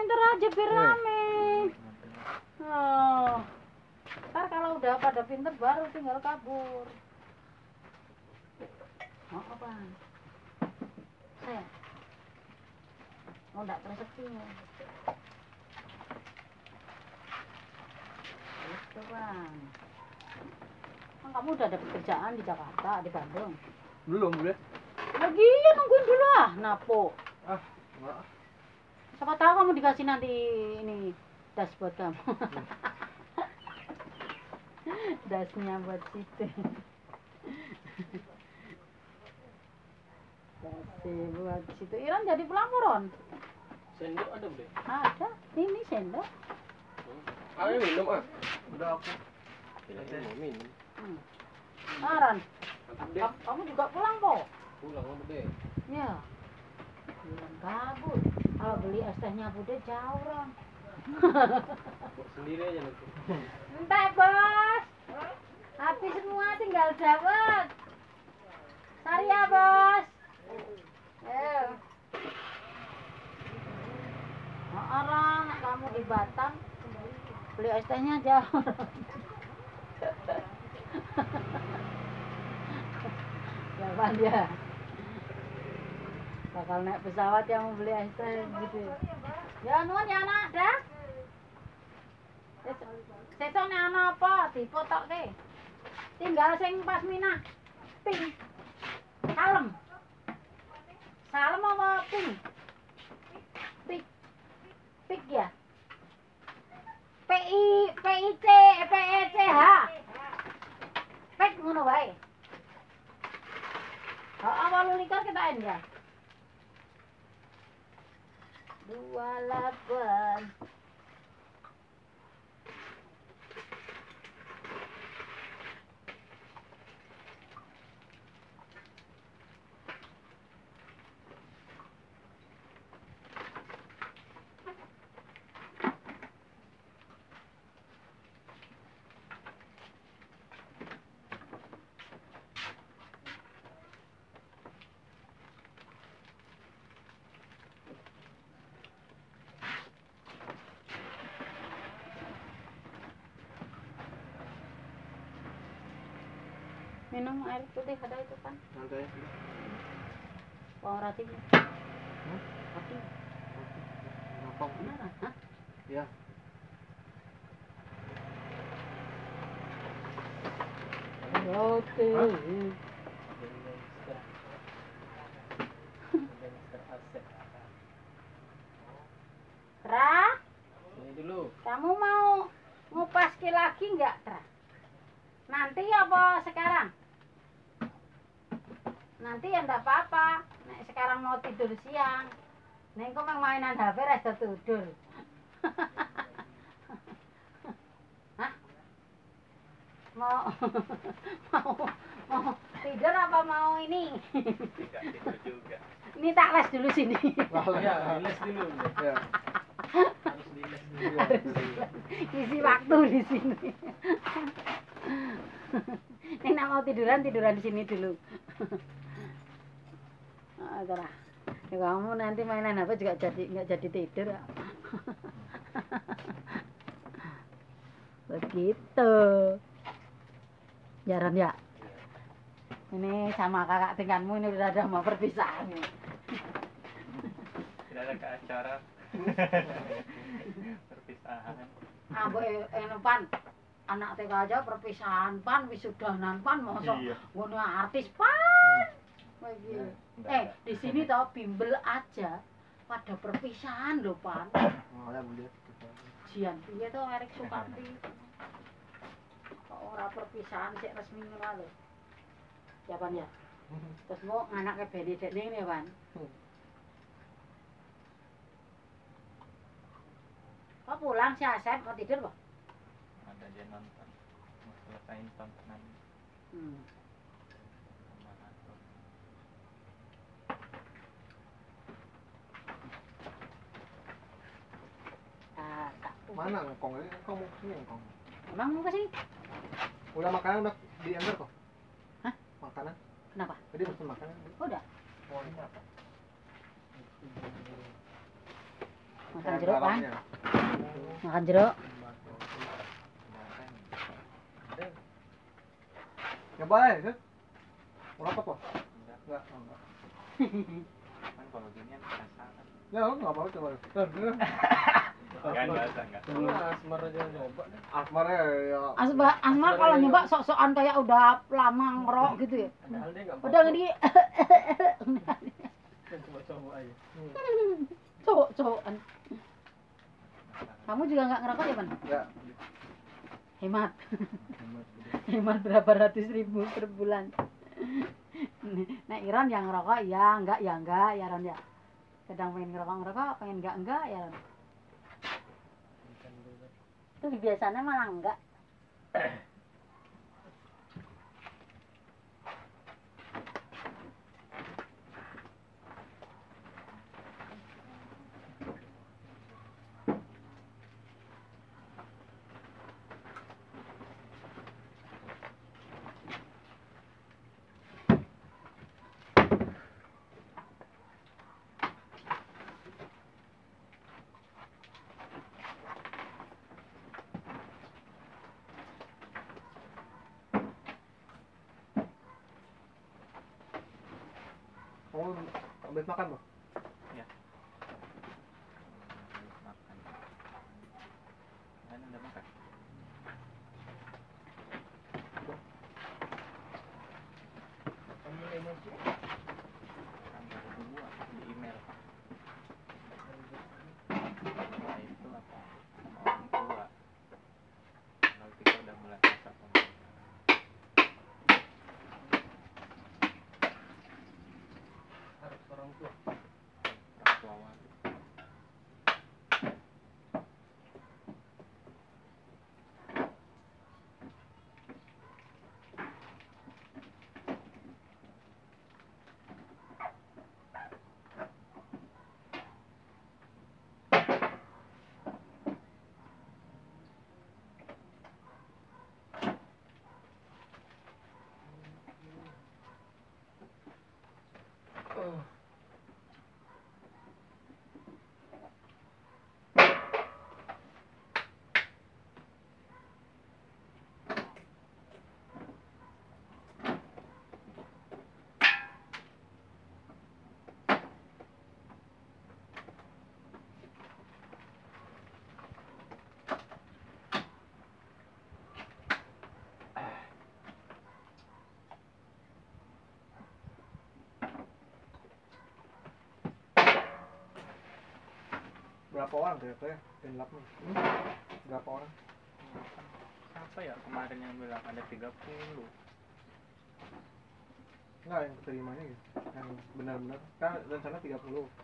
Udah mentor aja biar Eh. rame. Oh. Ntar kalau udah pada pinter baru tinggal kabur. Oh, apa? Saya. Oh, enggak rezeki. Itu bang. Kan kamu udah ada pekerjaan di Jakarta, di Bandung. Belum, boleh. Lagi ya nungguin dulu ah, napo. Ah, enggak. Siapa tahu kamu dikasih nanti ini das buat kamu. Dasnya buat situ. Dasnya buat situ. Iran jadi pelaporan. Sendok ada boleh? Ada. Ini sendok. Ayo minum ah. Udah aku. Tidak mau minum. Hmm. Aran, ka- kamu juga pulang kok? Pulang aku deh. Ya. Kabut. Kalau beli es tehnya bude jauh orang. Sendiri aja nanti. Entah bos. Habis semua tinggal dapat. Sari ya bos. Eh. Nah, orang kamu di Batam beli es tehnya jauh. Jawaban dia. Bakal naik pesawat yang mau beli es teh gitu. Ya nuan ya anak dah. Sesuk nek ana apa dipotokke. Tinggal sing pas minah. Ping. Salem. Salem apa ping? Pik. Pik ya. PI PIC PECH. Pik ngono wae. Oh, awal likur kita ya. Dua lapan. Minum air putih ada itu kan? Santai. Bawang ratinya. Hah? Roti. Kenapa? Beneran? Hah? Ya. Roti. Tra, Sini dulu. kamu mau ngupas lagi nggak, Tra? Nanti apa sekarang? Nanti ya enggak apa-apa. Nek sekarang mau tidur siang. Nek kok mainan HP rasa tidur. Hah? Mau mau mau tidur apa mau ini? Tidak tidur juga. Ini tak les dulu sini. Ya, dulu. Ya. Harus rilis dulu. Iya. Isi waktu di sini. Ini nak mau tiduran tiduran di sini dulu. Ah, terah. Ya, kamu nanti mainan apa juga jadi nggak jadi tidur. ya. Begitu. Jaran ya. Ini sama kakak tingkatmu ini udah ada mau perpisahan nih. Tidak ada ke acara. Perpisahan. Ambo eno pan anak TK aja perpisahan pan wisudanan pan mosok Iya. artis pan. Nggak Eh, di sini tau bimbel aja pada perpisahan lho pan. Oh, ya boleh. Jian piye to Erik Sukamti. Kok ora perpisahan sik resmi ngono lho. Ya pan ya. Terus mau anaknya Benedict ning ya pan. Kok pulang si Asep mau tidur, Pak? Ada dia nonton. Mau selesaiin tontonan Hmm. sama nonton. Ah, tak Mana ngkong ini? Kamu sini ngkong. Emang mau ke sini? Udah makanan udah di ember kok. Hah? Makanan. Kenapa? Tadi pesen makanan. Udah. Oh, ini apa? Makan jeruk kan? Makan jeruk. Coba aja, Set. Mau apa kok? Enggak. Enggak, oh, enggak. Kan kalau gini kan. Ya, enggak mau coba. Enggak, enggak enggak. Asmar aja nyoba deh. Asmarnya ya. Asma, Asma kalau nyoba sok-sokan kayak udah lama ngerok gitu ya. Padahal dia nggak Padahal coba-coba aja. cowok-cowokan. Kamu juga nggak ngerokok ya, Pan? Ya. Hemat. Hemat berapa ratus ribu per bulan. Nah, Iran yang ngerokok, ya enggak, ya enggak, ya Ron ya. Kadang pengen ngerokok, ngerokok, pengen enggak, enggak, ya Ron. Itu biasanya malah enggak. Kamu habis makan, Bang? Ya. Makan. Kan udah makan. Kamu emosi. Kan baru dua di email. Nah, itu apa? Sama orang tua. Kalau kita udah mulai rasa sama Harus orang tua. orang tua wali. Oh. Berapa orang kira-kira yang lap nih? Hmm? Berapa orang? Siapa ya kemarin yang bilang ada 30? Enggak, yang keterimanya gitu. Yang benar-benar. Kan rencana 30.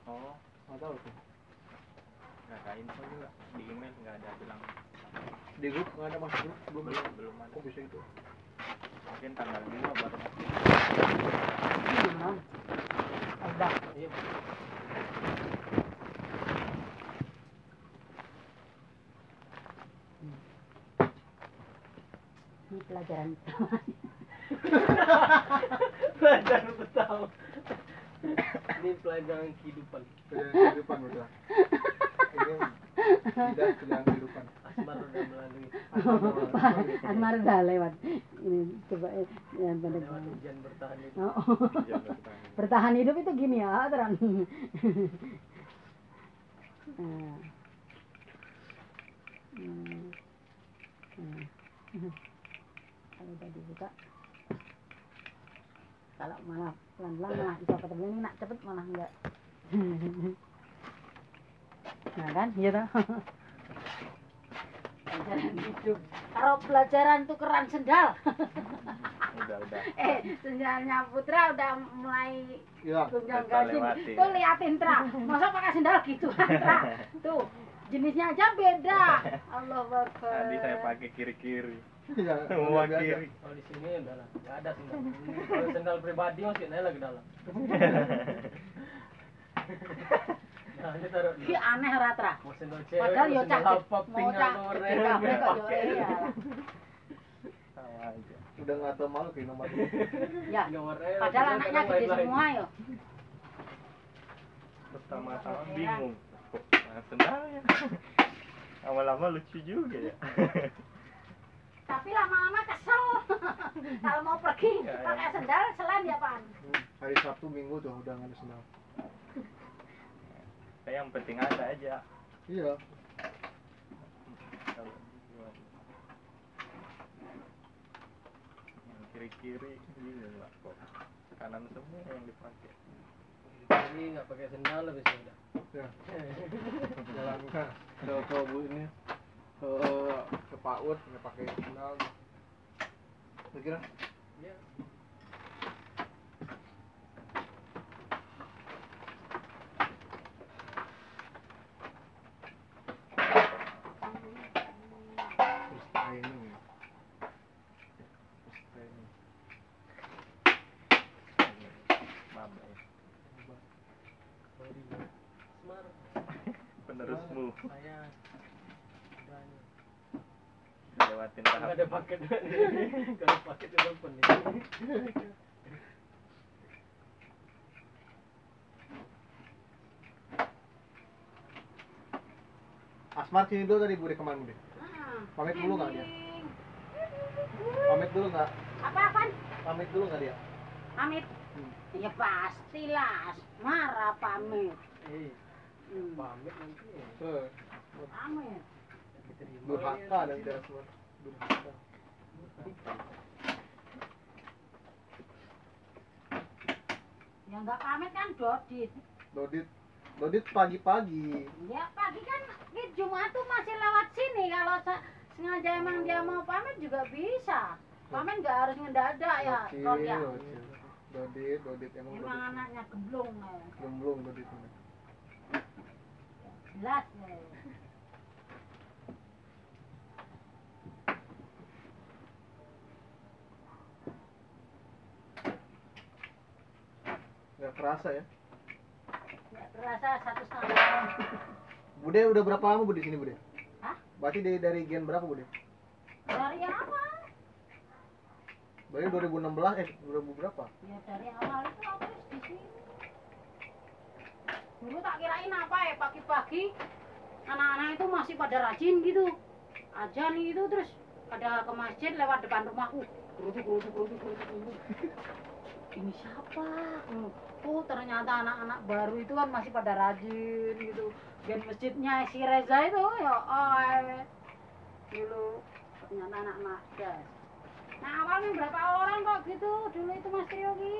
Oh, Enggak tahu tuh. nggak ada info juga di email nggak ada bilang Di grup enggak ada masuk grup, belum. belum belum ada Kok bisa itu? mungkin tanggal dua baru masuk Ini non. Udah. Iya. Pelajaran Pelajaran tahu. Ini pelajaran kehidupan. Pilihan kehidupan udah. Ini tidak pilihan kehidupan. Asmar udah melalui Asmar udah lewat. Ini coba eh, yang pada lewat ujian bertahan itu. Oh, Iya, bertahan. bertahan hidup itu gini ya, terang. Nah. Hmm. Nah. Kalau udah dibuka. Kalau malah pelan-pelan malah bisa ketemu ini nak cepet malah enggak. Nah kan, iya toh. Pelajaran hidup. Kalau pelajaran tukeran sendal. udah udah eh, sendalnya Putra udah mulai ganjing. lewati. Tuh liatin Tra, masa pakai sendal gitu Tra. Tuh, jenisnya aja beda. Allah Akbar. tadi saya pakai kiri kiri Iya. kiri Kalau di sini udah lah, nggak ada sendal. Kalau sendal pribadi masih naik lagi dalam. Nah. Ki aneh ratra. Padahal yo mau cah mau cah iya Udah nggak tahu malu kayak nomor Ya, padahal anaknya gede semua yo. pertama-tama bingung. Kok mana sendalnya lama-lama lucu juga ya Tapi lama-lama kesel. Kalau mau pergi Ya, ya. pakai sendal selain ya, Pan. hari Sabtu Minggu tuh udah nggak ada sendal. saya yang penting ada aja Iya. Kalau kiri-kiri bingung lah kok kanan semua yang dipakai Jadi nggak pakai sendal lebih sudah. Ya. Jalan ke, ke bu ini ke ke PAUD nggak pakai sendal. Lu kira? Iya. Terus training ya. Terus training. maba ya Body smart. penerusmu Saya banyak. Lewatin Nggak tahap ada paket. Nggak ada paket di telepon nih. Asmar sini dulu tadi Bude ke mana Bude? Hmm. Pamit dulu nggak dia? Pamit dulu nggak? Apa Pan? Pamit dulu nggak dia? Pamit. Hmm. Ya pastilah, marah pamit. Eh, Hmm. pamit nanti. ya. Pamit. Durhaka dan tidak Asmar. Yang nggak pamit kan Dodit. Dodit Dodit pagi-pagi. Ya pagi kan Jumat tuh masih lewat sini. Kalau se- sengaja emang dia mau pamit juga bisa. Pamit nggak harus ngedadak ya, Rod ya. Dodit, Dodit emang Emang Dodit. anaknya gemblung ya. Gemblung Dodit. Jelas ya. Nggak kerasa ya. Nggak terasa satu setengah tahun. Bude udah berapa lama Bude di sini Bude? Hah? Berarti dari dari gen berapa Bude? Dari apa? Berarti 2016 eh 2000 berapa? Ya dari awal itu aku di sini. Dulu tak kirain apa ya pagi-pagi anak-anak itu masih pada rajin gitu. Ajan gitu terus pada ke masjid lewat depan rumahku. Geruduk, geruduk, geruduk, geruduk. Ini siapa? Hmm. Oh ternyata anak-anak baru itu kan masih pada rajin gitu. Dan masjidnya si Reza itu ya oh, dulu ternyata anak-anak das. Nah awalnya berapa orang kok gitu dulu itu Mas Trio ki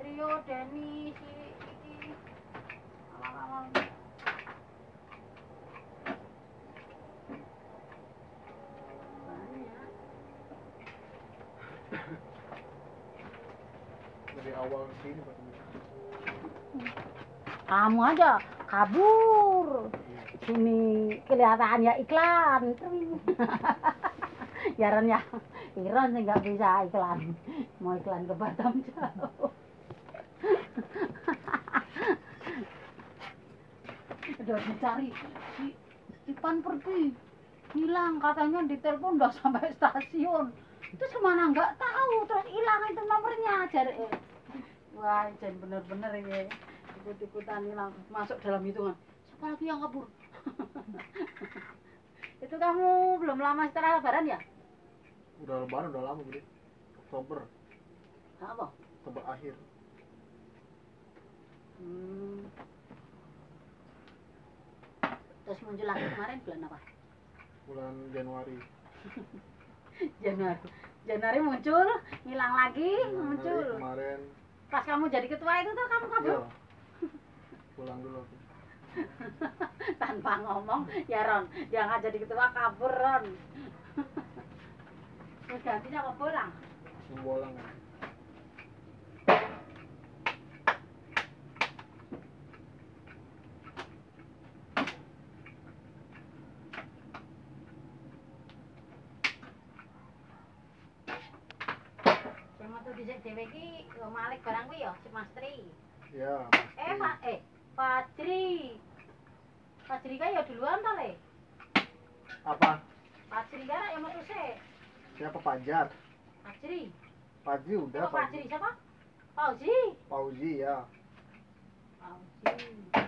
Trio, Denny, si iki awal-awal banyak Dari awal sini berarti. kamu aja kabur. Sini kelihatan ya iklan. Ron ya. Iron sih nggak bisa iklan. Mau iklan ke Batam jauh. Udah dicari. Si Ipan pergi hilang. Katanya di telepon udah sampai stasiun terus ke mana? Nggak tahu. Terus hilang itu nomornya cari wah jangan bener-bener ini. Ikut-ikutan hilang. Masuk dalam hitungan. Siapa lagi yang kabur? Itu kamu belum lama setelah lebaran ya? Udah lebaran udah lama Bude. Oktober, apa? Oktober akhir. hmm. terus muncul lagi kemarin bulan apa? Bulan Januari. Januari Januari muncul hilang lagi Januari muncul Kemarin. pas kamu jadi ketua itu tuh kamu kabur Iya. Pulang dulu aku. tanpa ngomong ya Ron dia nggak jadi ketua kabur Ron terus gantinya apa pulang Sembolang kan. Di dhewe iki yo Malik barang kuwi yo si Mas Tri Ya, eh pasti. Pak eh Fajri. Fajri kan ya duluan ta le. Apa? Fajri kan yang metu sih. Siapa Fajar? Fajri. Fajri udah Siapa Fajri Fajri. siapa? Fauzi. Fauzi ya. Fauzi.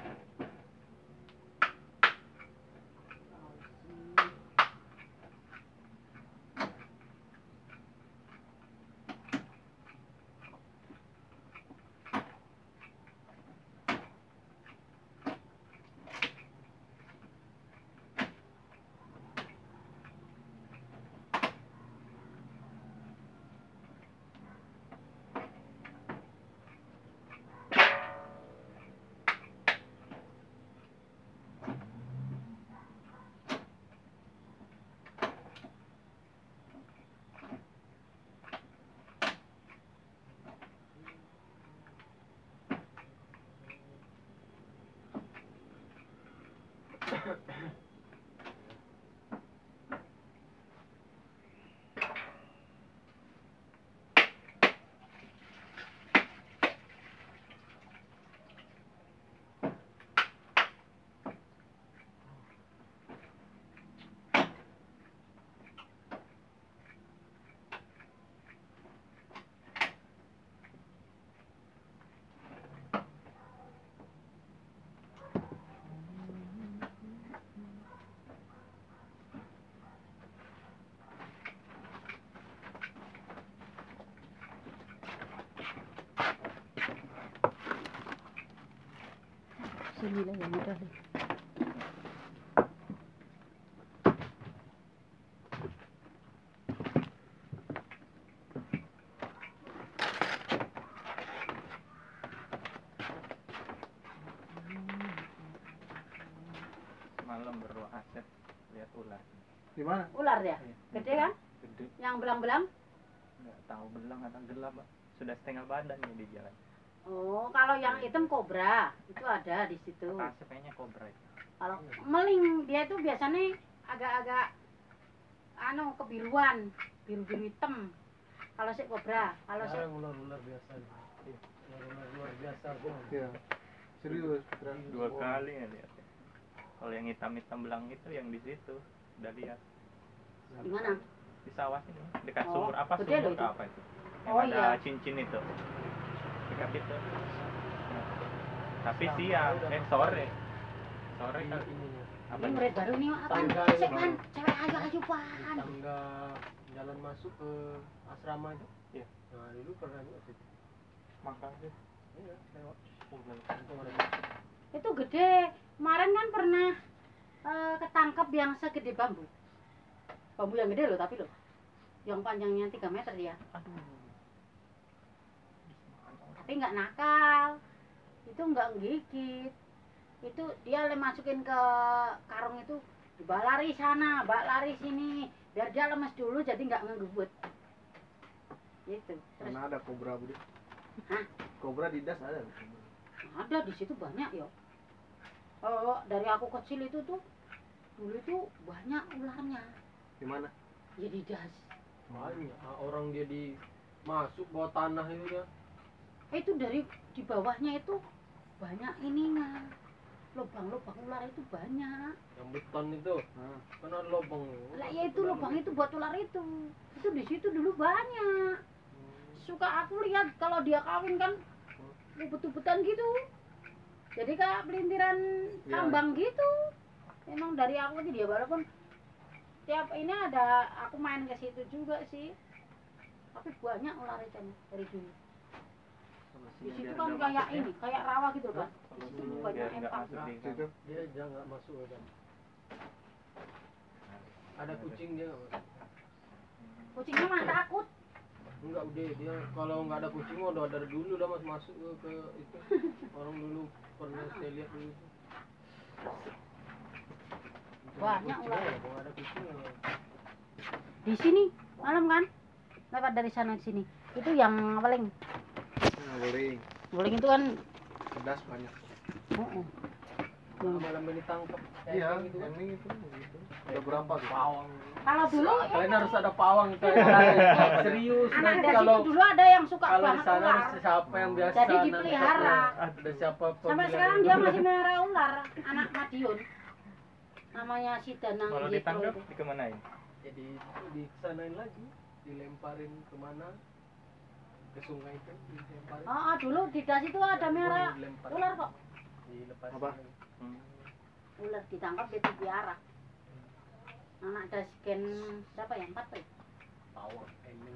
Yeah. Lah yang mudah. Semalam berdoa aset lihat ular. Di mana? Ular ya? Gede kan? Gede. Yang belang-belang? Nggak tahu belang atau gelap, Pak. Sudah setengah badan nih di jalan. Oh, kalau yang hitam kobra itu ada di situ. Kayaknya kobra itu. Kalau meling dia itu biasanya agak-agak anu kebiruan, biru-biru hitam. Kalau si kobra, kalau si ular-ular biasa. Ular-ular luar biasa kok. Iya. Serius. Dua Oh. kali ya lihat. Kalau yang hitam-hitam belang itu yang di situ. Udah lihat di mana? di sawah ini dekat Oh, sumur apa gede loh sumur itu. apa itu? Yang Oh, ada iya. cincin itu. Dekat itu. Tapi siang, eh sore. Sore kan apa Ini murid baru nih, apa? Ini. man, cewek ayo ayo pan. Tangga jalan masuk ke asrama itu. Iya. Nah, dulu pernah juga situ. Makasih. Iya, lewat. Oh, Itu gede. Kemarin kan pernah eh, ketangkep yang segede bambu. Bambu yang gede loh tapi loh. Yang panjangnya 3 meter dia. Aduh. Tapi nggak nakal. Itu nggak gigit. Itu dia le masukin ke karung itu dibawa lari sana, bawa lari sini. Biar dia lemes dulu jadi nggak ngegebut. Gitu. Terus Karena ada kobra, Budi. Hah? Kobra di das ada. ada di situ banyak ya. Oh, dari aku kecil itu tuh dulu itu banyak ularnya. Di mana? Jadi das. banyak. Orang dia di masuk bawah tanah itu dia. Eh, itu dari di bawahnya itu banyak ininya. Lubang-lubang ular itu banyak. Yang beton itu. Nah, Kan ada lubang. Lah ya itu lubang itu buat ular itu. Itu di situ dulu banyak. Suka aku lihat kalau dia kawin kan ubet-ubetan gitu. Jadi kayak pelintiran Ya. tambang gitu. Emang dari aku aja dia walaupun tiap ini ada aku main ke situ juga sih. Tapi banyak ular itu dari dulu. Di situ kan kayak ini, kayak rawa gitu kan. Di situ di situ. Dia jangan nggak masuk. Ada kucing dia nggak masuk. Kucingnya mah takut. Enggak udah dia kalau nggak ada kucing mah udah dari dulu udah mas masuk ke, ke itu orang dulu pernah saya lihat dulu. Banyak ular. Kalau ada kucing. Di sini malam kan. Lewat dari sana ke sini. Itu yang paling Nah, guling. Guling itu kan Pedas banyak. uh malam ini tangkap Iya, gitu kan ending itu gitu. Udah berapa gitu? pawang Kalau dulu kalian harus ada pawang kayak serius anak das kalau dulu ada yang suka kalau di banget sana ular. siapa yang biasa Jadi dipelihara. ada siapa Sampai sekarang dia masih melihara ular, anak Madiun. Namanya si Danang Kalau Yitro ditangkap dikemanain? jadi disanain lagi dilemparin ke mana ke sungai itu dilemparin Oh, oh, dulu di das itu ada merah Dilempar. ular kok. dileparin Apa? Hmm. Ular ditangkap dia dipelihara. Anak das gen berapa ya? Empat tuh. pawang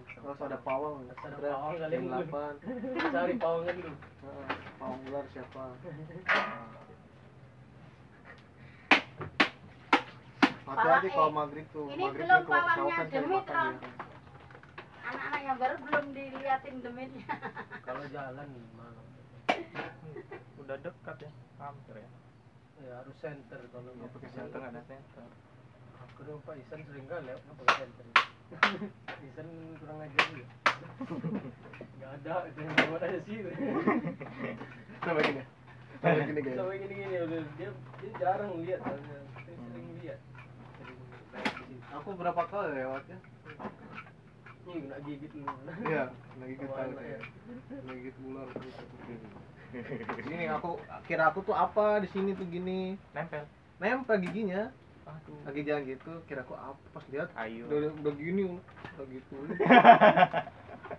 Terus ada pawang, Terus ada pawang kali delapan. cari pawangan dulu Heeh, Pawang ular siapa? Hati-hati Pala- kalau eh, maghrib tuh. ini maghrib belum pawangnya saukan cari demit, makan Ron. dia. Anak-anak yang baru belum diliatin demitnya. kalau jalan malam Udah dekat ya, hampir ya. ya harus center kalau Ya, nggak pakai center center ada center. aku dong pak Isan sering kali lewat nggak pakai center Isan kurang ajar juga nggak ada itu yang buat aja sih Coba gini. Coba gini guys. sampai gini gini udah dia dia jarang lihat soalnya dia sering lihat Aku berapa kali lewatnya? Ini kena gigit lu Iya, lagi kita Ke mana ya? ular terus aku gini. Ini aku kira aku tuh apa di sini tuh gini. Nempel. Nempel giginya. Aduh. Lagi jalan gitu, kira aku apa pas lihat Ayo. udah, udah gini udah gitu.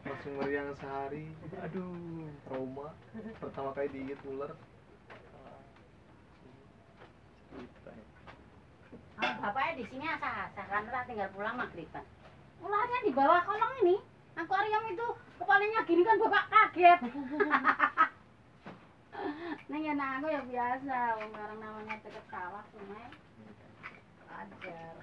Langsung meriang sehari. Aduh, trauma. Pertama kali digigit ular. Ya. Bapaknya di sini asal-asal kan tinggal pulang maghriban. Ularnya di bawah kolong ini. Akuarium itu kepalanya gini kan bapak kaget. Neng ya nah, aku ya biasa, orang namanya deket sawah sungai. Ajar.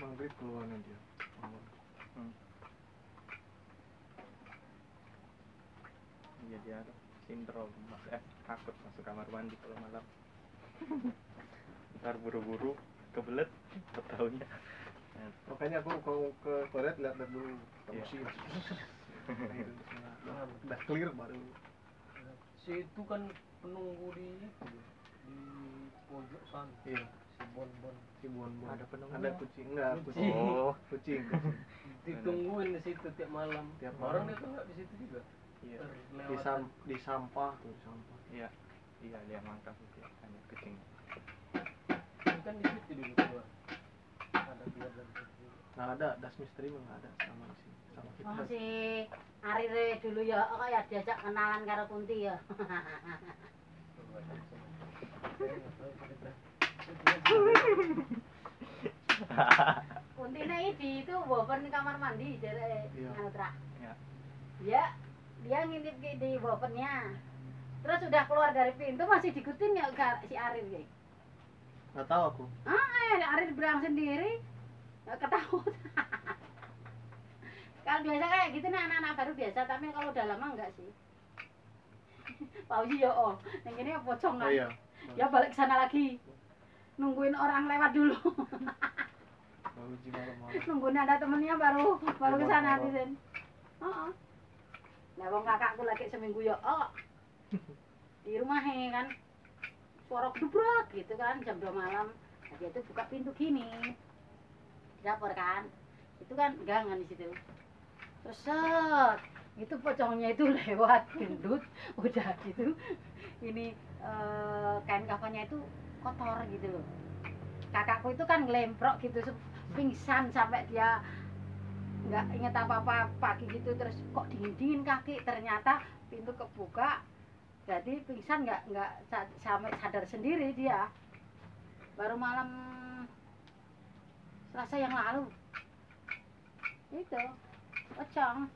Maghrib keluarnya dia. Iya dia ada sindrom mas eh takut masuk kamar mandi kalau malam. Ntar buru-buru kebelet ketahunya. Makanya aku kalau ke toilet lihat-lihat dulu. Iya. Tamusi. Udah clear baru. si itu kan penunggu di itu di pojok sana Iya. si bon bon Si bon bon. Ada penunggu. Ada kucing enggak? Kucing. Kucing. Oh, Kucing. ditungguin di situ tiap malam Tiap orang malam. dia tuh nggak di situ juga iya. Di, sam di sampah tuh di sampah. Iya. Iya dia mangkap itu ya, hanya kucing. Kan di situ dulu keluar ada dari situ Nggak ada, das misteri mah nggak ada sama di sini. Sama kita. Oh si Arir dulu ya, oh ya diajak kenalan karo Kunti ya. Kunti ini di itu bopen kamar mandi dari Iya. anu Tra. Iya. Dia ngintip di- bopennya. Terus udah keluar dari pintu masih diikutin ya si Arir ya. Nggak tahu aku. Ah, eh, Arir berang sendiri. Nggak ketahuan. kalau biasa kayak gitu nih anak-anak baru biasa, tapi kalau udah lama enggak sih. Pauji ya oh, yang ini pocong Oh iya. Ya balik ke sana lagi. Nungguin orang lewat dulu. Nungguin ada temennya baru baru ke sana Lewat-lewat. Tisen. Heeh. Lah wong kakakku lagi seminggu ya oh. Di rumah kan. Suara gedubrak gitu kan jam 2 malam. Nah, dia itu buka pintu gini. Dapur kan. Itu kan gangan di situ. Terus itu pocongnya itu lewat gendut udah gitu ini eh, kain kafannya itu kotor gitu loh kakakku itu kan ngelemprok gitu pingsan sampai dia nggak inget apa apa pagi gitu terus kok dingin dingin kaki. Ternyata pintu kebuka jadi pingsan nggak nggak sa- sampai sadar sendiri dia. Baru malam selasa yang lalu. Itu pocong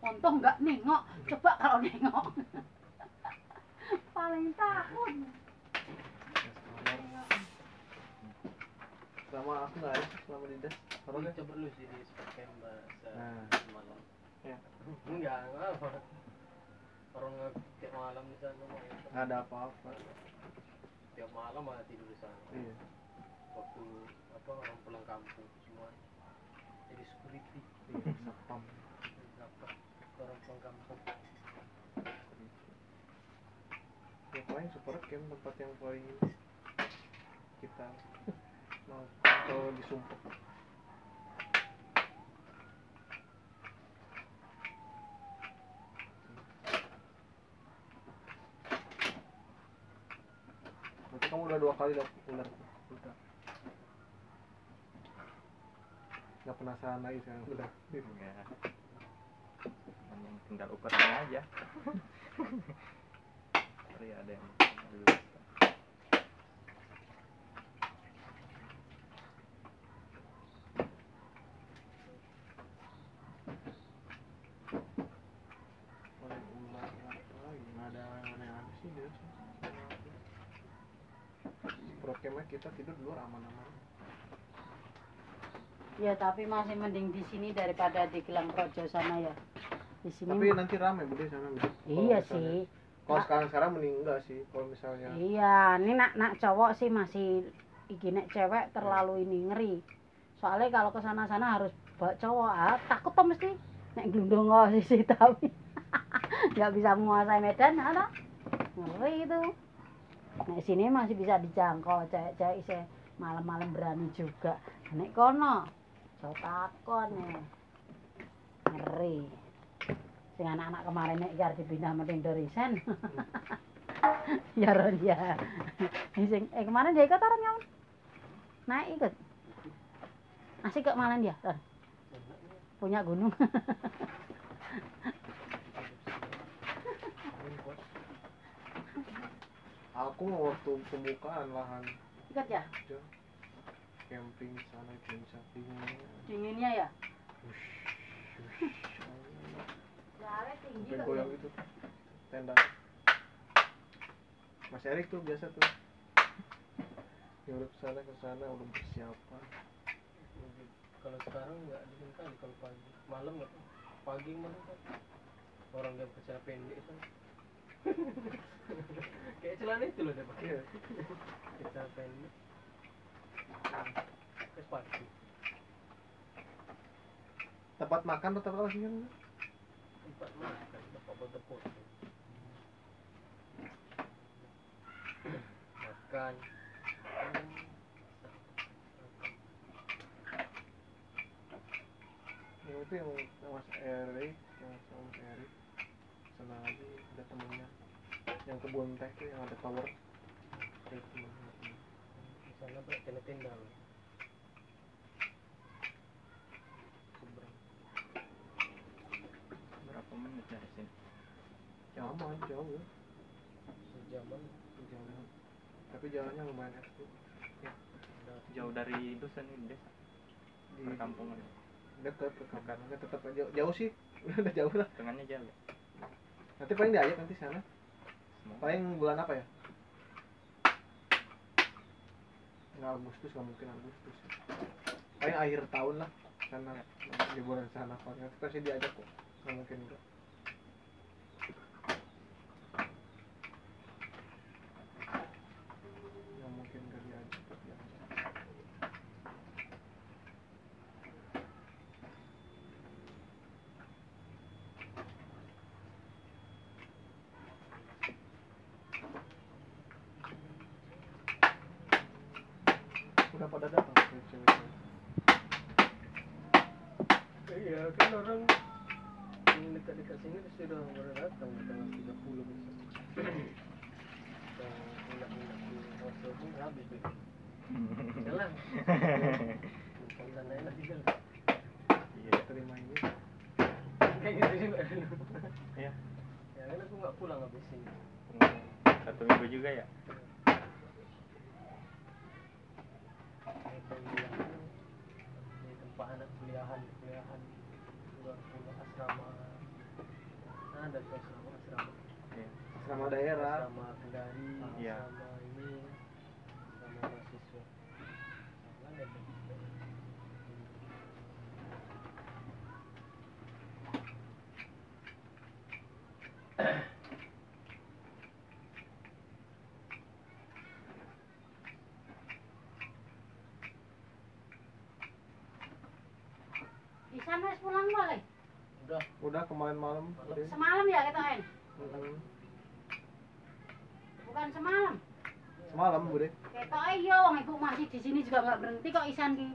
untung nggak nengok. Coba kalau nengok. Paling takut Selama aku nggak ada selama di das. Kalau Ini nggak? coba lu sih di bahasa Nah. malam. Ya. Enggak, enggak apa. Orang tiap malam di sana mah. Nggak ada apa-apa. Tiap malam malah tidur di sana. Iya. waktu apa orang pulang kampung semua jadi security Iya, satpam. orang pulang kampung Ya paling super camp tempat yang paling kita mau disumpah. Berarti kamu udah dua kali dapet ular udah. Gak penasaran lagi sekarang udah. Enggak. Tinggal ukurannya aja. Sorry ada yang dulu. Paling ular apa lagi? Nggak ada yang aneh-aneh sih dia sih. Pro camp kita tidur di luar aman-aman. Ya tapi masih mending di sini daripada di Gelang Projo sana ya. Di sini. Tapi nanti rame bude sana bude. Iya misalnya- sih. Kalau sekarang sekarang mending enggak sih. Kalau misalnya Iya, ini nak nak cowok sih masih iki nek cewek terlalu ini ngeri. Soalnya kalau ke sana-sana harus bawa cowok, ah, takut tuh mesti nek glundung sih tapi nggak bisa menguasai medan, ada ngeri itu. Nek sini masih bisa dijangkau, cewek-cewek isih malam-malam berani juga. Nek kono, so takon ya. Ngeri. Sing anak-anak kemarin nek jar dipindah mending dari sen. ya Ron ya. Sing eh kemarin dia ikut orang yang naik ikut. Asik kok malam dia. Punya gunung. aku mau waktu pembukaan lahan Ikut ya? camping sana camping sampingnya. Dinginnya ya? Tinggi sampai kok. goyang gitu tenda. Mas Erik tuh biasa tuh nyuruh sana ke sana udah persiapan. kalau sekarang nggak dingin kali kalau pagi malam nggak pagi malam kan orang yang bercelana pendek kan kayak celana itu loh dia pakai celana pendek terus pagi Tempat makan tetap apa sih kan? empat makan dapat foto-foto makan. Yang itu yang Mas Erik, yang sama Mas Erik. Sana lagi ada temennya. Yang kebun teh tuh yang ada tower. Ada temennya. di sana kena tenda loh Seberang. Berapa menit dari sini? Aman, jauh ya. sejaman Jauh. Tapi jalannya lumayan ekstrim. Jauh dari dusun ini desa. Di Perkampungan. dekat perkampungannya tetap jauh, jauh sih. Udah jauh lah. Tengahnya jauh. Nanti paling diajak nanti sana. Paling bulan apa ya? Nggak Agustus, nggak mungkin Agustus. Paling akhir tahun lah. Karena liburan sana paling nanti pasti diajak kok. Nggak mungkin enggak. Nggak mungkin enggak diajak. diajak. Udah pada datang cewek-cewek. iya kan orang yang dekat-dekat sini sudah pada datang tanggal 30 besok yang hendak-hendak di Oslo pun habis begitu jalan bukan sana enak di jalan Iya. Terima ini. kayak gitu juga Iya. ya kan aku nggak pulang habis ini Satu minggu juga ya. Kayak kuliah di tempat anak kuliahan kuliahan udah punya asrama ada asrama asrama. Asrama daerah. asrama kendari Iya. asrama mahasiswa Sama ada tuh. Isan wis pulang balik. Udah. Kemarin malam. Udah. Semalam ya kita en. Mm-mm. Bukan semalam. Semalam Bude. Kita iya wong ibu masih di sini juga nggak berhenti kok Isan ki.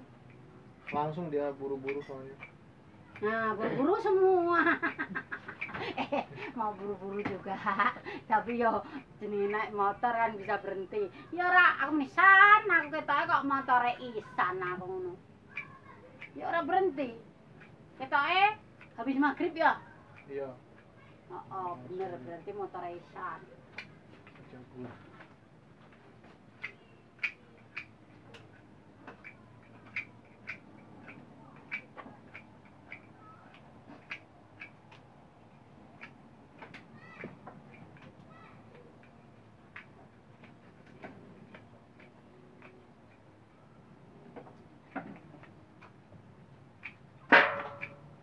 Langsung dia buru-buru soalnya. Nah, buru-buru semua. eh, mau buru-buru juga. Tapi yo jenis naik motor kan bisa berhenti. Ya ora aku nisan aku ketoke kok motore Isan aku ngono. Ya ora berhenti. Ketoke habis maghrib ya. Iya. Oh, oh bener berarti motor Isan. Jago.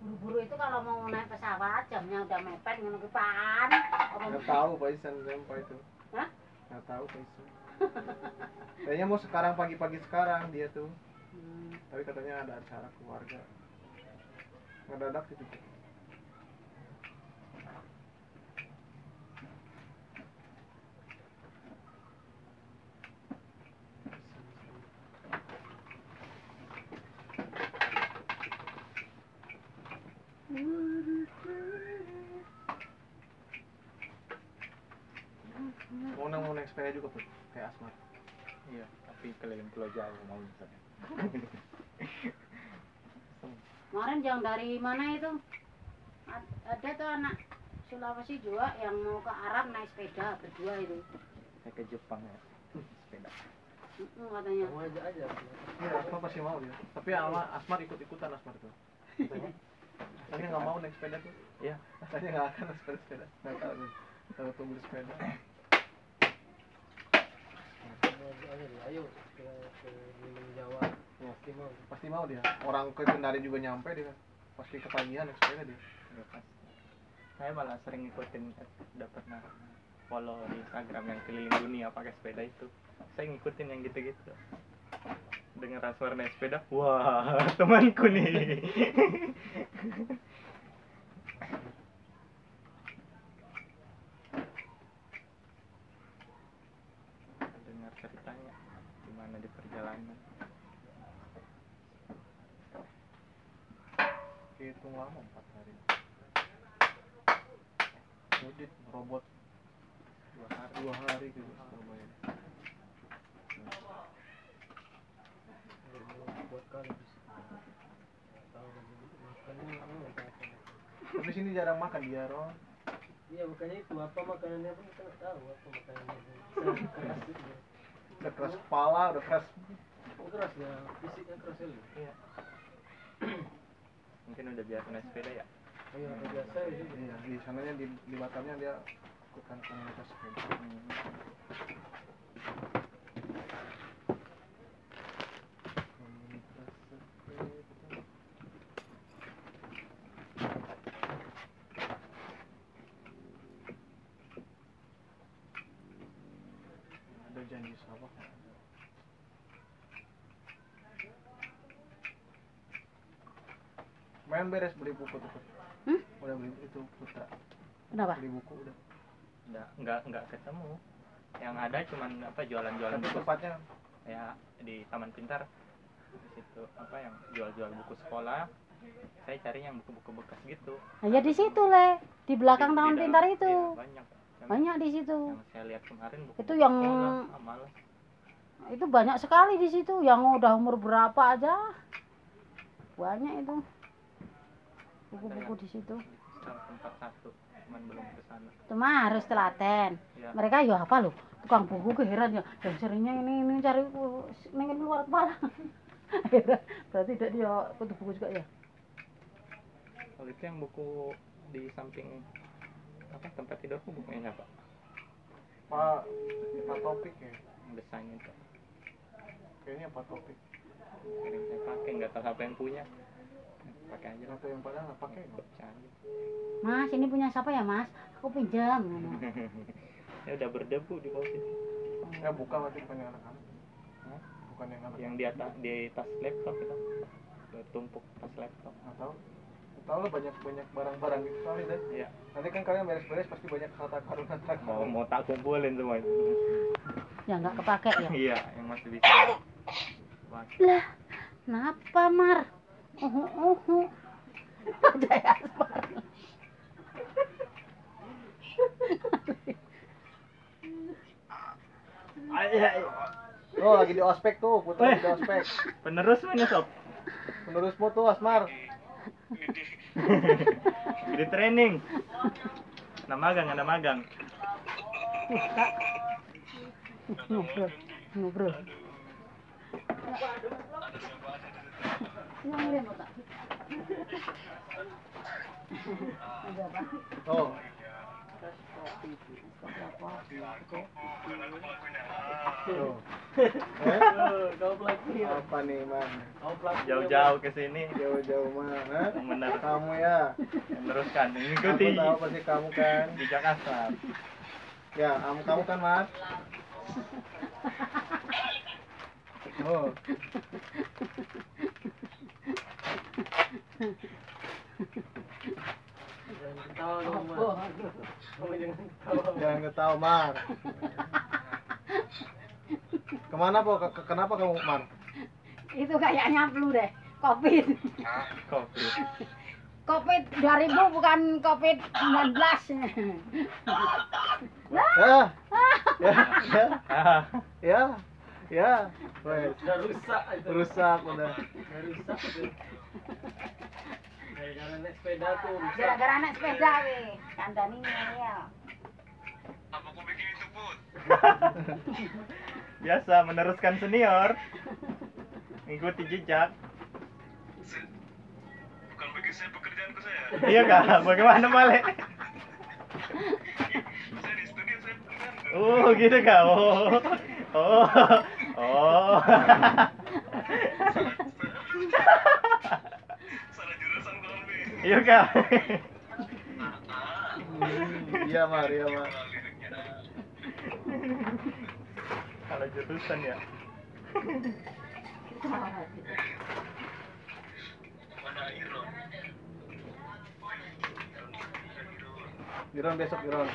Buru-buru itu kalau pesawat jamnya udah mepet ngono ki pan. Apa Nggak tahu Pak Isan siapa itu. Hah? Nggak tahu Pak Isan. Kayaknya mau sekarang pagi-pagi sekarang dia tuh. Hmm. Tapi katanya ada acara keluarga. Ngedadak gitu. Mau nang mau naik sepeda juga tuh kayak Asmat. Iya, tapi Jawa mau misalnya. Kemarin yang dari mana itu? Ada tuh anak Sulawesi juga yang mau ke Arab naik sepeda berdua itu. Saya ke Jepang ya. Sepeda. Katanya. Kamu aja aja. Iya, Asmat pasti mau dia. Tapi Alma, Asmat ikut-ikutan Asmat tuh. Katanya. Katanya nggak mau naik sepeda tuh. Iya. Katanya nggak akan naik sepeda sepeda. Nggak tahu tuh beli sepeda. Kamu aja. Ayo ke ke keliling Jawa. Ya. Pasti mau. Pasti mau dia. Orang ke Kendari juga nyampe dia. Pasti ketagihan naik sepeda dia. Pas. Saya malah sering ngikutin udah pernah follow di Instagram yang keliling dunia pakai sepeda itu. Saya ngikutin yang gitu-gitu. Dengar suara naik sepeda, wah temanku nih. Dengar ceritanya gimana di perjalanan. Hitung lama empat hari. Ngedit robot Dua hari. dua hari gitu Surabaya. Mau buat kali bisa. Tahu lagi makannya apa apa. Sini jarang makan dia, Ron. Iya bukannya itu apa makanannya pun kita nggak tahu apa makanannya. Keras. Udah keras kepala, udah keras. Oh, keras ya, fisiknya keras sekali. Iya. Mungkin udah biasa naik sepeda ya. Iya, udah biasa ya. Iya, di sananya di, di Batamnya dia ikutkan komunitas sepeda. Komunitas sepeda. Ada janji sabak. Main beres beli buku tuh. Hmm? Udah beli itu putra. Kenapa? Beli buku udah. Nggak, nggak, nggak ketemu. Yang ada cuman apa jualan-jualan buku tempatnya ya di Taman Pintar. Di situ apa yang jual-jual buku sekolah. Saya cari yang buku-buku bekas gitu. Nah, ya di situ le, di belakang Di- di tahun dalam- pintar itu. iya, banyak. Yang, Banyak di situ. yang saya lihat kemarin buku Itu yang- sekolah, malas. Itu banyak sekali di situ yang udah umur berapa aja. Banyak itu. Buku-buku di situ. Tempat satu, cuman belum ke sana. Cuma harus telaten. Ya, Mereka ya apa loh? Tukang buku ke heran ya. Dan seringnya ini ini cari uh, pengen keluar kepala. Berarti tidak dia kutu buku juga ya. kalau itu yang buku di samping apa tempat tidurku bukunya siapa? Pak Pak Topik ya. Yang desain itu. Kayaknya Pak Topik. Kirim saya pakai, nggak tahu siapa yang punya. Pakai aja lah. Atau yang padahal nggak pakai. Canggih. Mas, ini punya siapa ya, Mas? Aku pinjam. ya udah berdebu di bawah situ. Ya berarti bukan yang anak-anak. Hah? Bukan yang anak. Yang di atas di tas laptop itu. Udah tumpuk pas laptop nggak tahu Nggak tahu lah banyak banyak barang-barang gitu soalnya deh iya nanti kan kalian beres-beres pasti banyak harta karun harta mau karun mau tak kumpulin semua itu Ya nggak kepake ya. iya yang masih bisa Wah, Lah, kenapa Mar? Uhu uhu. Ada ya Mar. oh lagi di ospek tuh putra lagi di ospek. Penerus mana sob? Penerusmu tuh Asmar. Di training. Ada magang ada magang. Ngobrol, ngobrol. Yang ini mau tak? Ada apa? Oh. Apa nih man? Jauh-jauh ke sini. Jauh-jauh mana? Benar. kamu ya? Meneruskan aku mengikuti tahu pasti kamu kan? Jejak asal ya kamu kamu kan mas oh Jangan ketawa dong. Kamu jangan ketawa. jangan ketawa Mar ke mana po Ke- ke- kenapa kamu Mar Itu kayaknya flu deh. Covid. kopi Covid 2000 bukan Covid 19. ya ya ya ah ya ya wes rusak itu. rusak udah Udah rusak itu. Gara-gara naik sepeda tuh. Gara-gara naik sepeda weh. Kandani ya. biasa meneruskan senior mengikuti jejak Bukan bagi saya pekerjaanku saya. iya kak bagaimana Male Saya di studio saya pekerjaanku. oh gitu kak oh oh oh Salah jurusan kawan B. iya kak Hmm, iya Mar iya Mar kalau jurusan ya Mana Iron? Giron besok Giron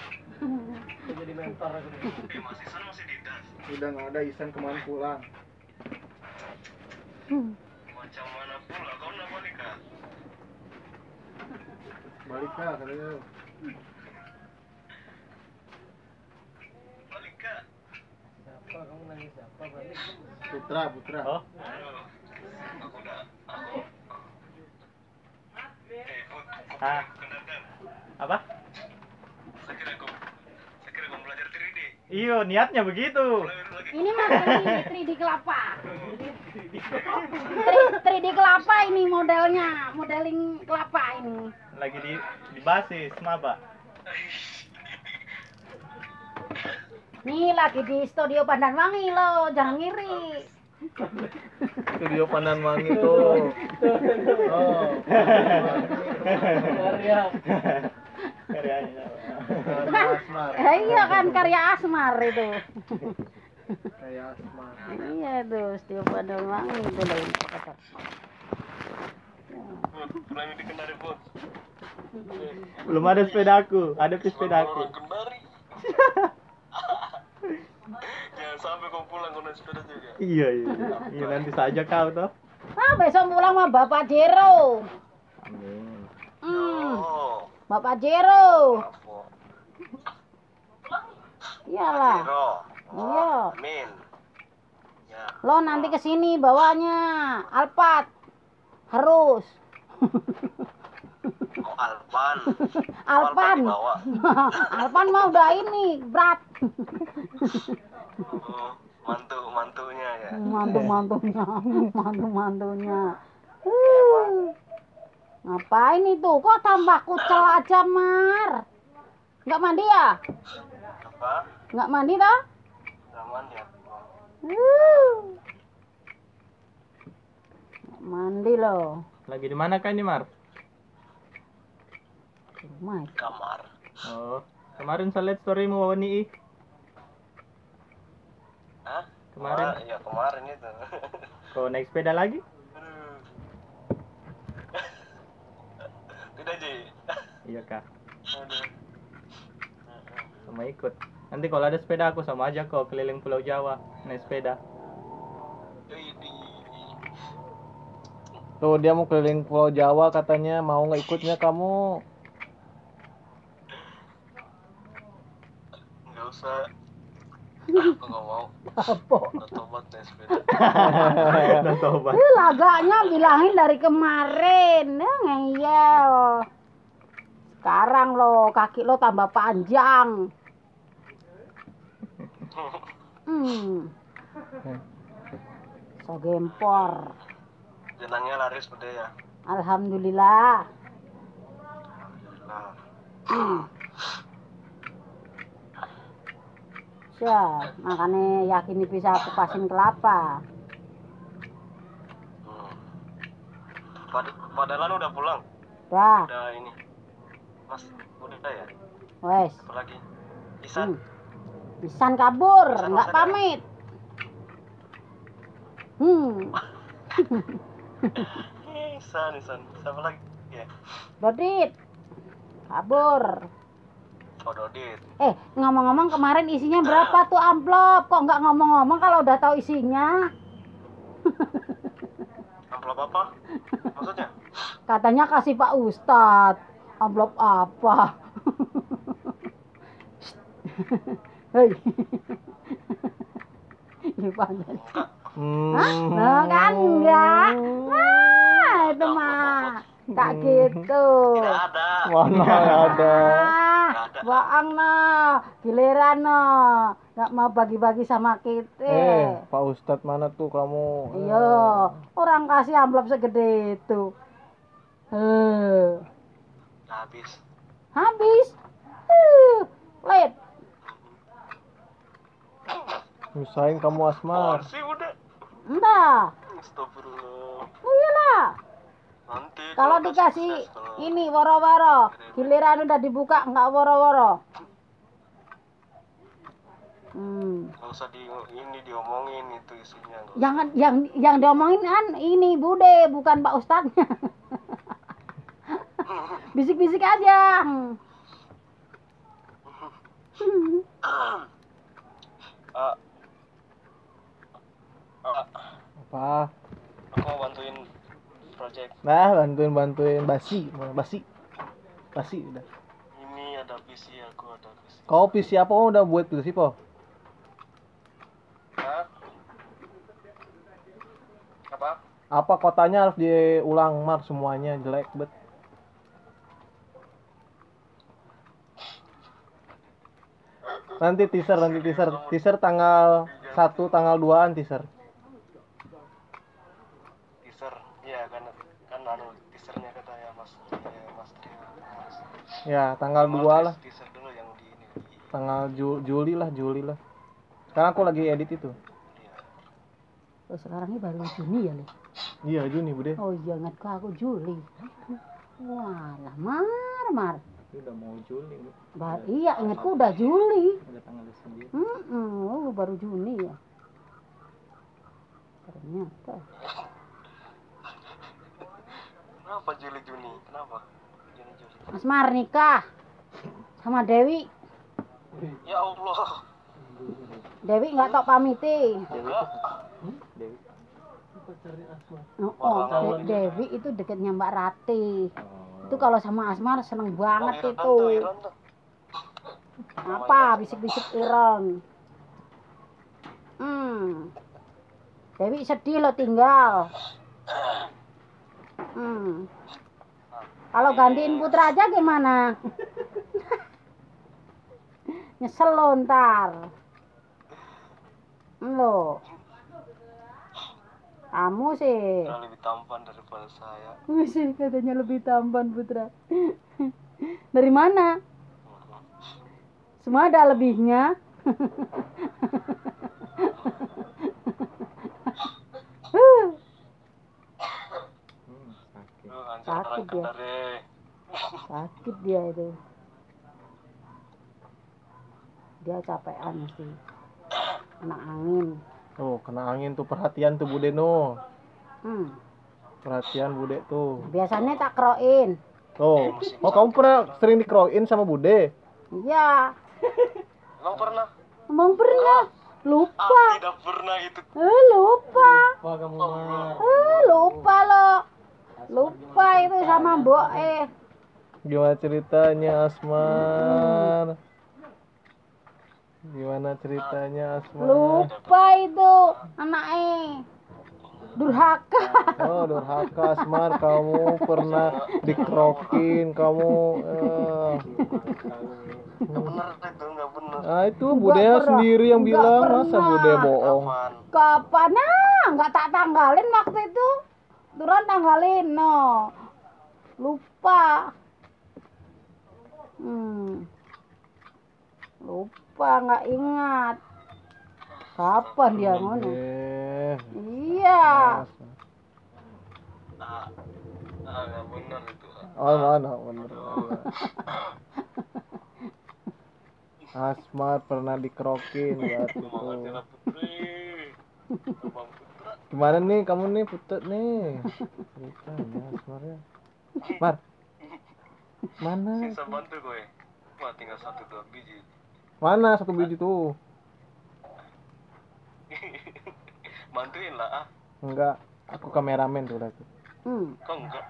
Aku jadi mentor aku. Masih sana masih di das. udah nggak ada Isan kemarin pulang Macam Balik ka, katanya. Balik ka. Siapa? Kamu nanya siapa? Balik. Putra, Putra. Oh? Aku udah, aku. Eh, Put. Ah. Apa? Saya kira aku, saya kira aku belajar 3D. Iyo, niatnya begitu. Ini mah 3D kelapa. Oh. 3, 3D kelapa ini modelnya, modeling kelapa ini. Lagi di di basis maba. Nih lagi di studio pandan wangi lo, jangan ngiri. Studio pandan wangi tuh. Oh. Karya. Karyanya. Asmar. Iya kan karya Asmar itu kayak iya tuh, itu ini pakai Put, pernah dikendari Put. belum ada sepedaku ada tuh sepedaku Orang kendari. Jangan sampai kau pulang kau naik sepeda juga. iya iya iya nanti saja kau toh Ah, besok pulang sama Bapak Jero. amin Hmm, Oh, Bapak Jero. Iyalah. Zero. Iya. Amin. Ya. Lo nanti ke sini bawanya Alphard. Harus. Oh, Alpan. Alpan. Alpan mah udah ini berat. Oh, mantu mantunya ya. Mantu mantunya, mantu mantunya. Uh. Ngapain itu? Kok tambah kucel aja, Mar? Nggak mandi ya? Apa? Nggak mandi toh? mandi ya. Mandi loh. Lagi di mana kan ini, Mar? Rumah. Ya? Kamar. Oh, kemarin saya lihat storymu Wani. Hah? Kemarin? Ah, iya, kemarin itu. Kau naik sepeda lagi? Tidak, Ji. Iya, Kak. Sama ikut nanti kalau ada sepeda aku sama aja kok keliling Pulau Jawa naik sepeda Ini. Tuh dia mau keliling Pulau Jawa katanya mau nggak ikutnya kamu? Nggak usah. Aku nggak mau. Apa? Tobat naik sepeda. tobat Ih, lagaknya bilangin dari kemarin. Ya, ngeyel. Sekarang lo kaki lo tambah panjang. Hmm. So gempor. Jenangnya laris sepeda ya. Alhamdulillah. Nah, Hmm. Siap, makanya yakin bisa kupasin kelapa. hmm. Pad- Padahal udah pulang. Dah, Udah ini. Mas, udah ya? wes. Apa lagi? Isan. Hmm. Pisan kabur, nggak maksudnya? pamit. Hmm, Isan, Isan. Siapa lagi? Ya. Dodit. Kabur. Oh, Dodit. Eh, ngomong-ngomong kemarin isinya berapa tuh amplop? Kok nggak ngomong-ngomong kalau udah tahu isinya? Amplop apa? Maksudnya? Katanya kasih Pak Ustadz. Amplop apa? Hei. Ini panjang. Hmm. Hah? Nah, kan enggak. Nah, itu mah. Tak gitu. Tidak ada. Mana ada? Ah, bohong no. Giliran no. Nggak mau bagi-bagi sama kita. Eh, Pak Ustadz mana tuh kamu? Iya, orang kasih amplop segede itu. Eh, Habis. habis. Eh, late. Misain kamu Asmar. sih udah. Entah. Astagfirullah. Iyalah. Nanti Kalau dikasih sukses, ini woro-woro, giliran udah dibuka nggak woro-woro. Hmm. nggak usah di ini diomongin itu isinya nggak Jangan yang yang diomongin kan ini Bude bukan Pak Ustadznya. Bisik-bisik aja. Hmm. Apa? aku mau bantuin project Nah, bantuin bantuin basi, basi, basi udah. ini ada PC aku ada PC Kau PC apa? Oh, udah buat PC po? Apa Apa kotanya harus diulang mar semuanya jelek bet. Nanti teaser, nanti teaser, teaser tanggal 1 tanggal 2an teaser. teaser ya kan kan anu teasernya kata ya mas ya, mas Ya, tanggal 2 lah. teaser dulu yang di ini Tanggal Ju- Juli lah, Juli lah. Sekarang aku lagi edit itu. iya. Oh, sekarang ini baru Juni ya, Le? Iya, Juni, Bude. Oh iya, ingat aku Juli. Wah, lah mar, mar. Udah mau Juli. Ba- iya, ingatku udah Juli. udah tanggal 9 Hmm, oh, baru Juni ya. Ternyata. kenapa Juli Juni kenapa Juni Juli Mas Mar nikah sama Dewi. ya Allah Dewi nggak tok pamiti. enggak Dewi Oh, oh, De- Dewi itu deketnya Mbak Rati. Itu kalau sama Asmar seneng banget Oh, itu. tuh. Apa bisik-bisik Iron. Hmm. Dewi sedih lo tinggal. Hmm. Kalau gantiin Putra aja gimana? Nyesel lo ntar. Lo. Kamu sih. Lebih tampan daripada saya Wih, katanya lebih tampan Putra. Dari mana? Semua ada lebihnya. sakit dia. Sakit dia itu. Dia capean mesti. Kena angin. Tuh, kena angin tuh perhatian tuh Bude no. Hmm. Perhatian Bude tuh. Biasanya tak keroin. Oh, oh kamu pernah sering dikerokin sama Bude? Iya. Emang pernah? Emang pernah? Lupa. Ah, tidak pernah itu. Eh, lupa. Apa kamu Mar? Eh, lupa lo. Lupa itu sama Mbok eh. Gimana ceritanya Asmar? Gimana ceritanya Asmar? Lupa itu anaknya. Durhaka. Oh, durhaka Asmar, kamu pernah dikerokin, kamu eh. Benar itu, nggak benar. Ah itu Budaya pernah. sendiri yang bilang masa pernah. Budaya bohong. Kapan? Kapan? Nah, nggak tak tanggalin waktu itu. Duran tanggalin, no. Lupa. Hmm. Lupa, nggak ingat. Kapan dia ngono? Iya. Ah, ah, nggak benar itu. Oh mana bener. Asmar pernah dikerokin waktu itu. Gimana nih kamu nih putut nih? Ceritanya Asmar ya. Mar. Mana? Bisa bantu gue. Wah, tinggal satu dua biji. Mana satu biji tuh? Bantuin lah ah. Enggak, aku kameramen tuh lagi. Hmm. Kok enggak?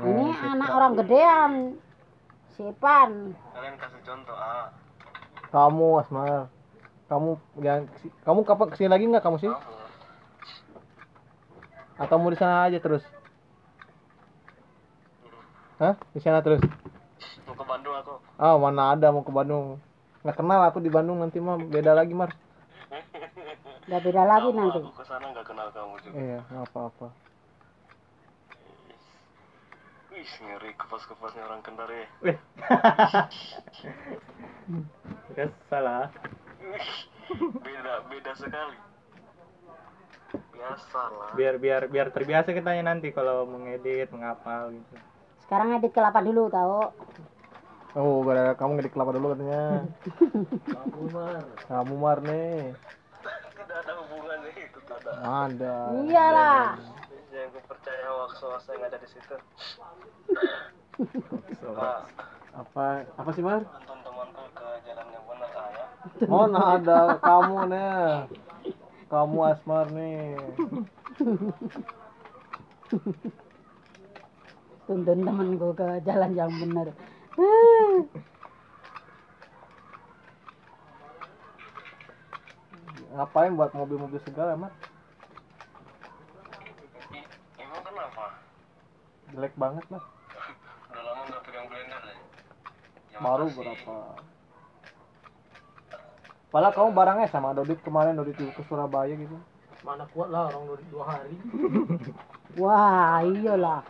Ini anak orang gedean. Sipan. Kalian kasih contoh ah. Kamu Asmar. Kamu yang kamu kapan ke sini lagi nggak kamu sih? Kamu. Atau mau di sana aja terus? Hah? Di sana terus? Mau ke Bandung aku. Ah, mana ada mau ke Bandung. Nggak kenal aku di Bandung nanti mah beda lagi, Mar. Udah beda lagi Sama nanti. Aku ke sana nggak kenal kamu juga. Iya, nggak apa-apa. Wih, ngeri kepas-kepasnya orang kendar ya. Ya salah. Beda beda sekali. Biasa lah. Biar biar biar terbiasa kitanya nanti kalau mengedit, menghafal gitu. Sekarang edit kelapa dulu tahu. Oh, gara kamu ngedik kelapa dulu katanya. Kamu Mar. Kamu Mar nih. Tidak ada hubungannya itu ada. Ada. Iyalah. Yang aku percaya waktu yang ada di situ. So, Pak, Apa apa sih, Mar? tuntun temanku ke jalan yang benar ah ya. Mana ada kamu nih. Kamu Asmar nih. Tuntun temanku ke jalan yang benar. Eh, Ngapain buat mobil-mobil segala, Mar? I- Emang kenapa? Jelek banget, Mar. Udah lama nggak pegang blender. Ya, Baru berapa? Padahal kamu barangnya sama Dodit kemarin Dodit ke Surabaya gitu. Mana kuat lah orang dua, dua hari. Wah, iyalah.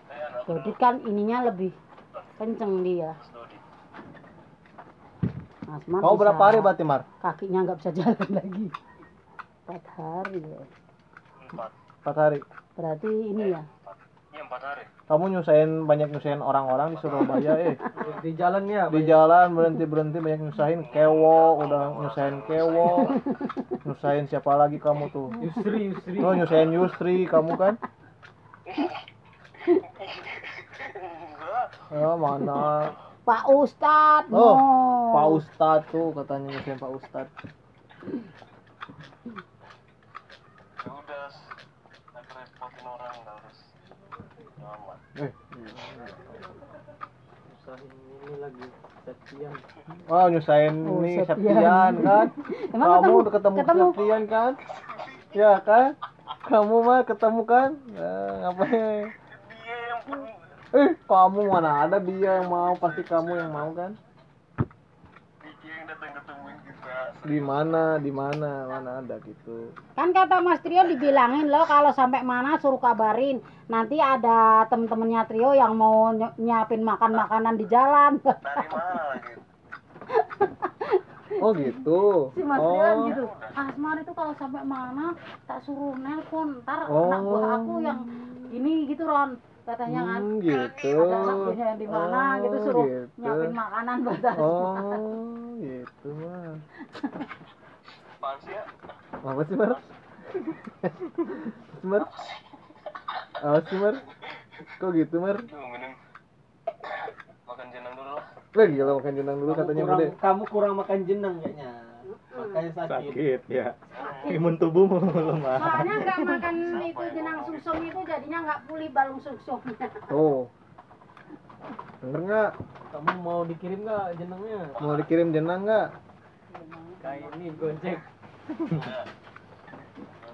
Jadi kan ininya lebih kenceng dia. Dodi. Asman Kamu berapa hari berarti, Mar? Kakinya nggak bisa jalan lagi. Empat hari ya. Empat. Empat hari. Berarti ini ya. Empat. Iya empat hari. Kamu nyusahin banyak nyusahin orang-orang di Surabaya, eh. Di jalannya Di jalan berhenti berhenti banyak nyusahin kewo, udah nyusahin kewo, nyusahin siapa lagi kamu tuh? Yusri, Yusri. Oh nyusahin Yusri kamu kan? Ya mana? Pak Ustadz. Oh, no. Pak Ustadz tuh katanya nyusahin Pak Ustadz. Ya udah. Nggak repotin orang nggak harus. Nyaman. Eh, ini lagi sekian. oh nyusahin Oh, nih Septian. Septian kan? Emang kamu ketemu- udah ketemu, ketemu? Septian kan? Ya kan? Kamu mah ketemu kan? Ya, ngapain? Dia yang Eh, kamu mana ada dia yang mau, pasti kamu yang mau kan? dia yang datang ketemuin kita. Di mana? Di mana? Mana ada gitu. Kan kata Mas Trio dibilangin loh kalau sampai mana suruh kabarin. Nanti ada temen-temennya Trio yang mau ny- nyiapin makan makanan di jalan. Dari mana lagi? Oh gitu. si Mas Trio Oh. gitu. Asmar itu kalau sampai mana tak suruh nelpon. Ntar Oh. anak buah aku yang ini gitu Ron. Katanya kan. Hmm, gitu. Ada anak buahnya yang di mana Oh, gitu suruh gitu. nyiapin makanan buat Asmar. Oh, gitu mah. Apaan sih ya? Apa sih, Mar? Apa sih, Mar? Apa sih, Mar? Kok gitu, Mar? Makan jenang dulu lah. Lah gila makan jenang dulu Kamu katanya kurang, kamu kurang makan jenang kayaknya. Makanya sakit. sakit ya imun tubuhmu lemah Soalnya nggak makan itu jenang sungsung itu jadinya nggak pulih balung sungsungnya. Oh. Bener nggak? Kamu mau dikirim nggak jenangnya? Mau dikirim jenang nggak? Kayak ini gojek.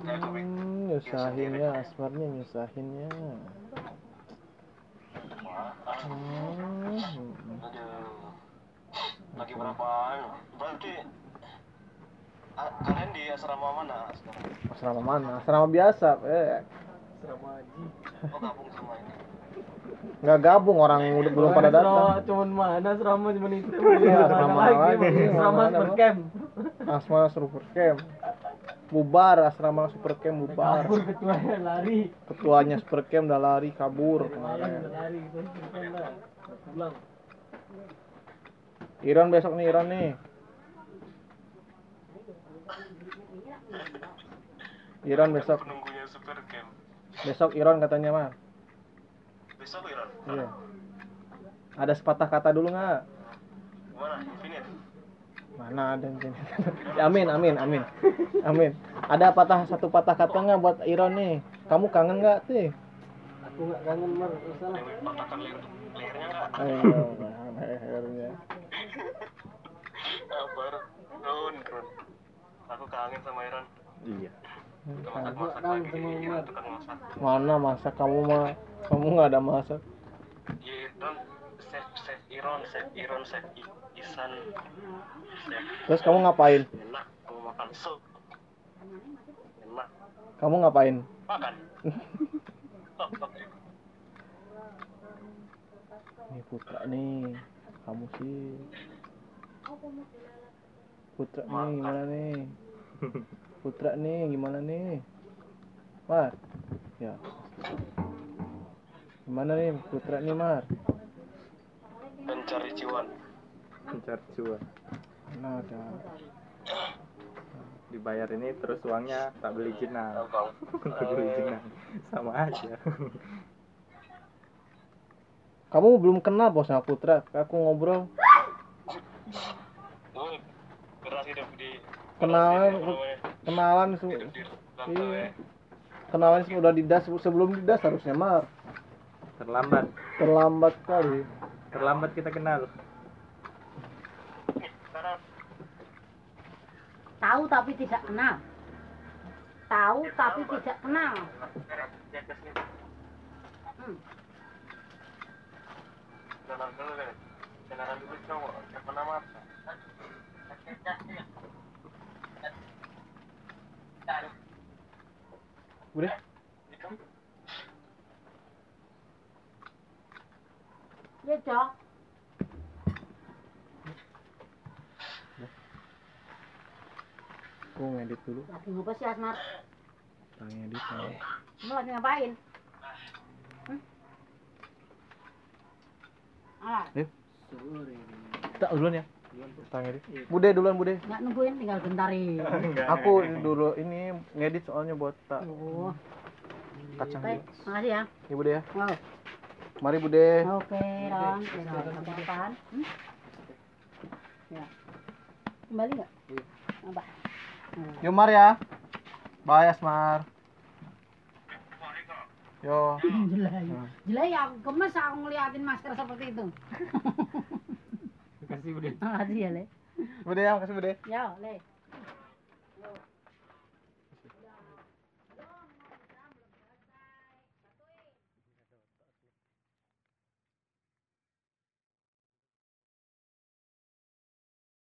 Hmm, nyusahinnya, asmarnya nyusahinnya. Hmm. Aduh. Lagi berapa? Berarti kalian di asrama mana sekarang? Asrama mana? Asrama biasa, eh. Serama haji. Oh gabung sama ini. Nggak gabung orang udah belum pada datang. Cuman mana serama cuman itu. Iya, Mana serama lagi, lagi. Serama Mana, super Bang? camp. Asrama super camp. Bubar, asrama super camp bubar. Kabur ketuanya lari. Ketuanya super camp udah lari kabur kemarin. udah lari. Pulang. Iran besok nih, Iran nih. Iran besok, Penunggunya super camp. besok Iran katanya mah. Besok Iran. Iya. Ada sepatah kata dulu nggak? Gimana? Infinite. Mana ada gini? Ya, amin, amin, amin, amin. Ada patah satu patah kata nggak buat Iran nih? Kamu kangen nggak sih? Aku nggak kangen nggak salah. Patahkan leher, lehernya nggak? Ayo, lehernya. Kabar. Ron, Ron. Aku kangen sama Iran. iya Kita masak-masak Kangen lagi. sama Iya, Umar. tukang masak. Mana masak kamu mah? Kamu nggak ada masak. Iya, Iran. Chef, chef Iran, chef Iran, chef Isan. Chef Terus kamu ngapain? enak. Kamu makan sup. Enak. Kamu ngapain? Makan. Nih Putra nih, kamu sih. Putra nih gimana nih? Putra nih gimana nih? Mar, ya. Gimana nih Putra nih Mar? Mencari cuan. mencari cuan Nah, ada. dibayar ini terus uangnya tak beli jenang Abang. untuk beli jenang sama aja Kamu belum kenal bos sama Putra. Aku ngobrol. Hidup di Kenalan, hidup kenalan su- Hidup di rantau Iya. ya. kenalan sudah di das sebelum di das harusnya Mar. terlambat Terlambat kali. terlambat kita kenal Sekarang Tahu tapi tidak kenal. Tahu tapi tidak kenal. Hmm. Kenalan dulu deh. Kenalan dulu cowok. Siapa nama? Udah. Ya, Cok. Aku ngedit dulu. Lagi ngapa sih Asmar? Tanya ngedit. Kamu lagi ngapain? Hmm? Alah, Tak duluan ya. Tanya ngedit. Bude duluan Bude. nggak nungguin tinggal bentarin. Aku dulu ini ngedit soalnya buat tak Oh, kacang. Makasih ya. Ini Bude ya. Wow. Mari Bude. Oke, sampai kapan? Hmm? Ya. Kembali nggak? Apa? Hmm. Yo Mar ya. Bye Asmar. Yo. Jelai. Jelai ya, gemes aku ngeliatin masker seperti itu. Kasih udah. Makasih ya, Le. Bude ya, makasih Bude. Ya, Le.